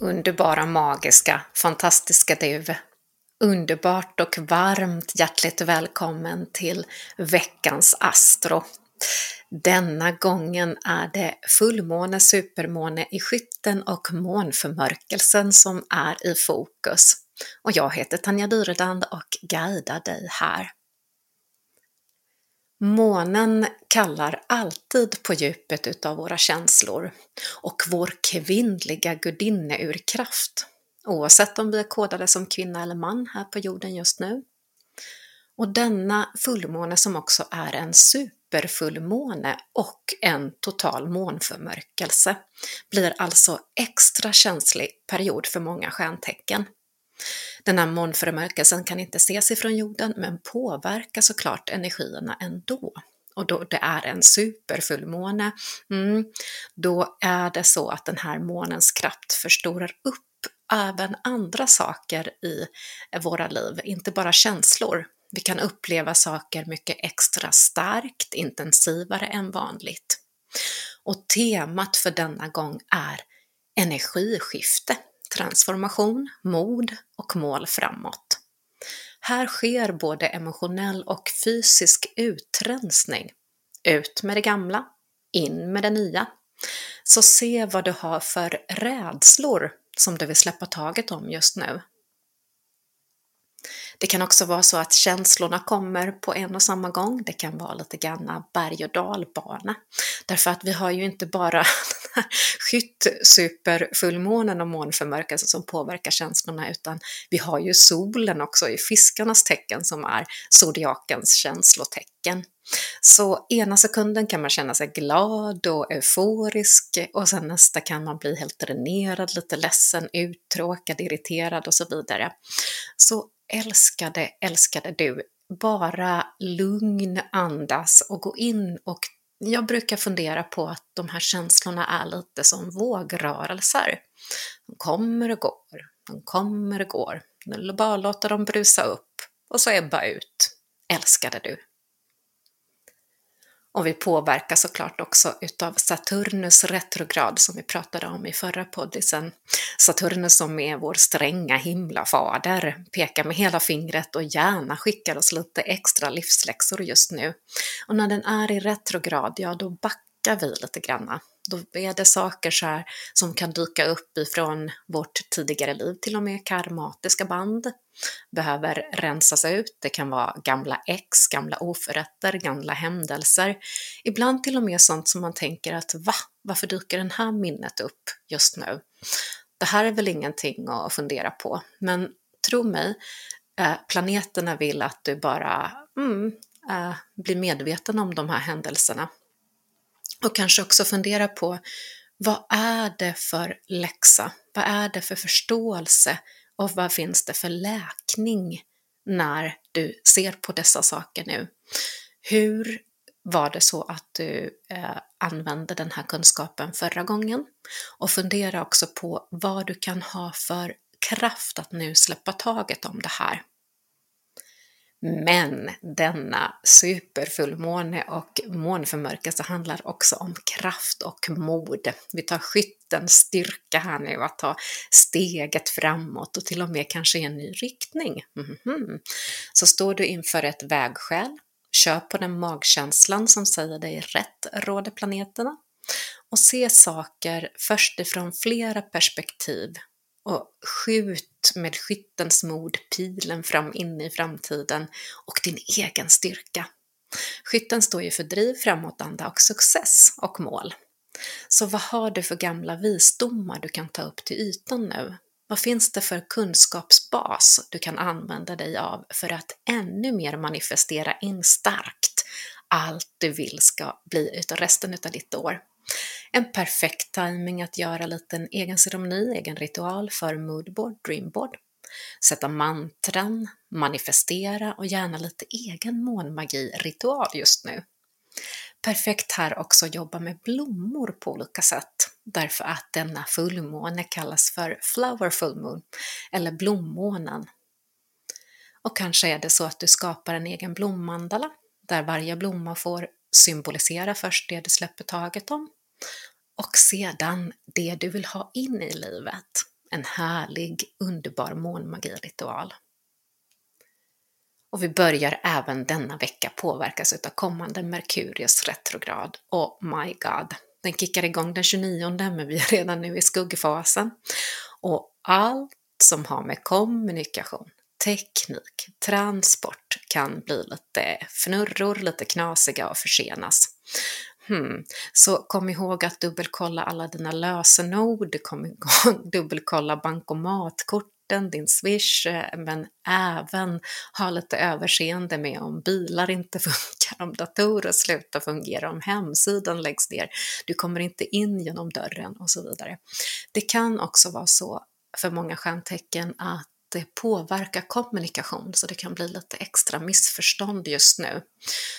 Underbara, magiska, fantastiska du! Underbart och varmt hjärtligt välkommen till veckans Astro. Denna gången är det fullmåne, supermåne i skytten och månförmörkelsen som är i fokus. Och jag heter Tanja Dyredand och guidar dig här. Månen kallar alltid på djupet utav våra känslor och vår kvinnliga gudinneurkraft, oavsett om vi är kodade som kvinna eller man här på jorden just nu. Och denna fullmåne som också är en superfullmåne och en total månförmörkelse blir alltså extra känslig period för många stjärntecken. Den här månförmörkelsen kan inte ses ifrån jorden men påverkar såklart energierna ändå. Och då det är en superfullmåne, mm, då är det så att den här månens kraft förstorar upp även andra saker i våra liv, inte bara känslor. Vi kan uppleva saker mycket extra starkt, intensivare än vanligt. Och temat för denna gång är energiskifte transformation, mod och mål framåt. Här sker både emotionell och fysisk utrensning. Ut med det gamla, in med det nya. Så se vad du har för rädslor som du vill släppa taget om just nu. Det kan också vara så att känslorna kommer på en och samma gång. Det kan vara lite grann berg och dalbana. Därför att vi har ju inte bara skytt-superfullmånen och månförmörkelsen som påverkar känslorna utan vi har ju solen också i fiskarnas tecken som är zodiakens känslotecken. Så ena sekunden kan man känna sig glad och euforisk och sen nästa kan man bli helt dränerad, lite ledsen, uttråkad, irriterad och så vidare. Så älskade, älskade du, bara lugn, andas och gå in och jag brukar fundera på att de här känslorna är lite som vågrörelser. De kommer och går, de kommer och går. Bara låta dem brusa upp och så ebba ut. Älskade du. Och vi påverkas såklart också utav Saturnus retrograd som vi pratade om i förra poddisen. Saturnus som är vår stränga himlafader, pekar med hela fingret och gärna skickar oss lite extra livsläxor just nu. Och när den är i retrograd, ja då backar vi lite granna då är det saker så här som kan dyka upp ifrån vårt tidigare liv, till och med karmatiska band, behöver rensas ut. Det kan vara gamla ex, gamla oförrätter, gamla händelser. Ibland till och med sånt som man tänker att va, varför dyker den här minnet upp just nu? Det här är väl ingenting att fundera på, men tro mig, eh, planeterna vill att du bara mm, eh, blir medveten om de här händelserna och kanske också fundera på vad är det för läxa? Vad är det för förståelse? Och vad finns det för läkning när du ser på dessa saker nu? Hur var det så att du eh, använde den här kunskapen förra gången? Och fundera också på vad du kan ha för kraft att nu släppa taget om det här. Men denna superfullmåne och månförmörkelse handlar också om kraft och mod. Vi tar skyttens styrka här nu att ta steget framåt och till och med kanske i en ny riktning. Mm -hmm. Så står du inför ett vägskäl, kör på den magkänslan som säger dig rätt, råder planeterna. Och se saker först ifrån flera perspektiv och skjut med skyttens mod pilen fram in i framtiden och din egen styrka. Skytten står ju för driv, framåtanda och success och mål. Så vad har du för gamla visdomar du kan ta upp till ytan nu? Vad finns det för kunskapsbas du kan använda dig av för att ännu mer manifestera in starkt allt du vill ska bli utav resten utav ditt år? En perfekt timing att göra en liten egen ceremoni, egen ritual för moodboard, dreamboard. Sätta mantran, manifestera och gärna lite egen månmagi-ritual just nu. Perfekt här också att jobba med blommor på olika sätt, därför att denna fullmåne kallas för flower full moon, eller blommånen. Och kanske är det så att du skapar en egen blommandala, där varje blomma får symbolisera först det du släpper taget om och sedan det du vill ha in i livet. En härlig, underbar månmagiritual. Och vi börjar även denna vecka påverkas av kommande Merkurius retrograd. Oh my god, den kickar igång den 29 men vi är redan nu i skuggfasen. Och allt som har med kommunikation, teknik, transport kan bli lite fnurror, lite knasiga och försenas. Hmm. Så kom ihåg att dubbelkolla alla dina lösenord, kom ihåg dubbelkolla bankomatkorten, din swish, eh, men även ha lite överseende med om bilar inte funkar, om datorer slutar fungera, om hemsidan läggs ner, du kommer inte in genom dörren och så vidare. Det kan också vara så för många stjärntecken att det påverkar kommunikation så det kan bli lite extra missförstånd just nu.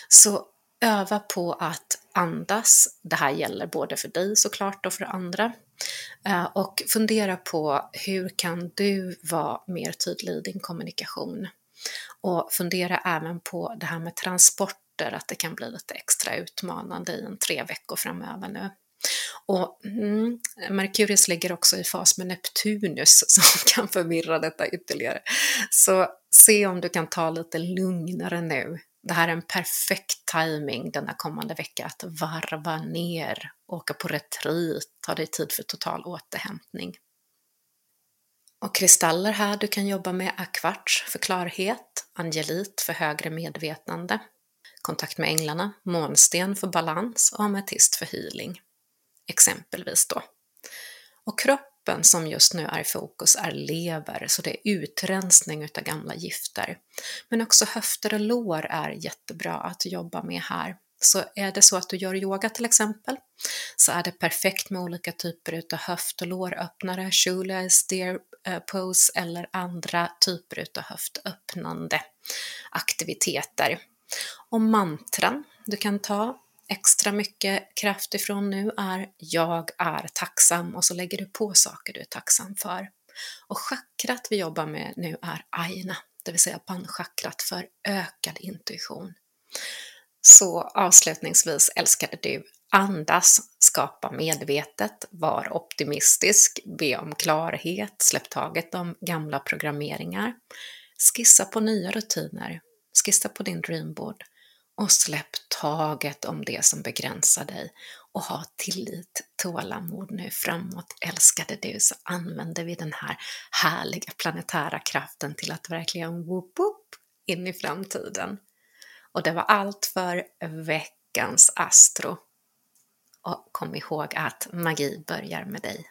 Så öva på att andas. Det här gäller både för dig såklart och för andra. Eh, och fundera på hur kan du vara mer tydlig i din kommunikation? Och fundera även på det här med transporter, att det kan bli lite extra utmanande i en tre veckor framöver nu. Och mm, Merkurius ligger också i fas med Neptunus som kan förvirra detta ytterligare. Så se om du kan ta lite lugnare nu. Det här är en perfekt timing denna kommande vecka att varva ner, åka på retreat, ta dig tid för total återhämtning. Och kristaller här du kan jobba med är kvarts för klarhet, angelit för högre medvetande, kontakt med änglarna, månsten för balans och ametist för healing exempelvis då. Och kroppen som just nu är i fokus är lever, så det är utrensning utav gamla gifter. Men också höfter och lår är jättebra att jobba med här. Så är det så att du gör yoga till exempel, så är det perfekt med olika typer utav höft och låröppnare, shoulder, steer eh, pose eller andra typer utav höftöppnande aktiviteter. Och mantran du kan ta extra mycket kraft ifrån nu är jag är tacksam och så lägger du på saker du är tacksam för. Och chakrat vi jobbar med nu är aina, det vill säga panchakrat för ökad intuition. Så avslutningsvis älskade du, andas, skapa medvetet, var optimistisk, be om klarhet, släpp taget om gamla programmeringar, skissa på nya rutiner, skissa på din dreamboard och släpp taget om det som begränsar dig och ha tillit, tålamod nu framåt. Älskade du så använder vi den här härliga planetära kraften till att verkligen whoop whoop in i framtiden. Och det var allt för veckans Astro. Och kom ihåg att magi börjar med dig.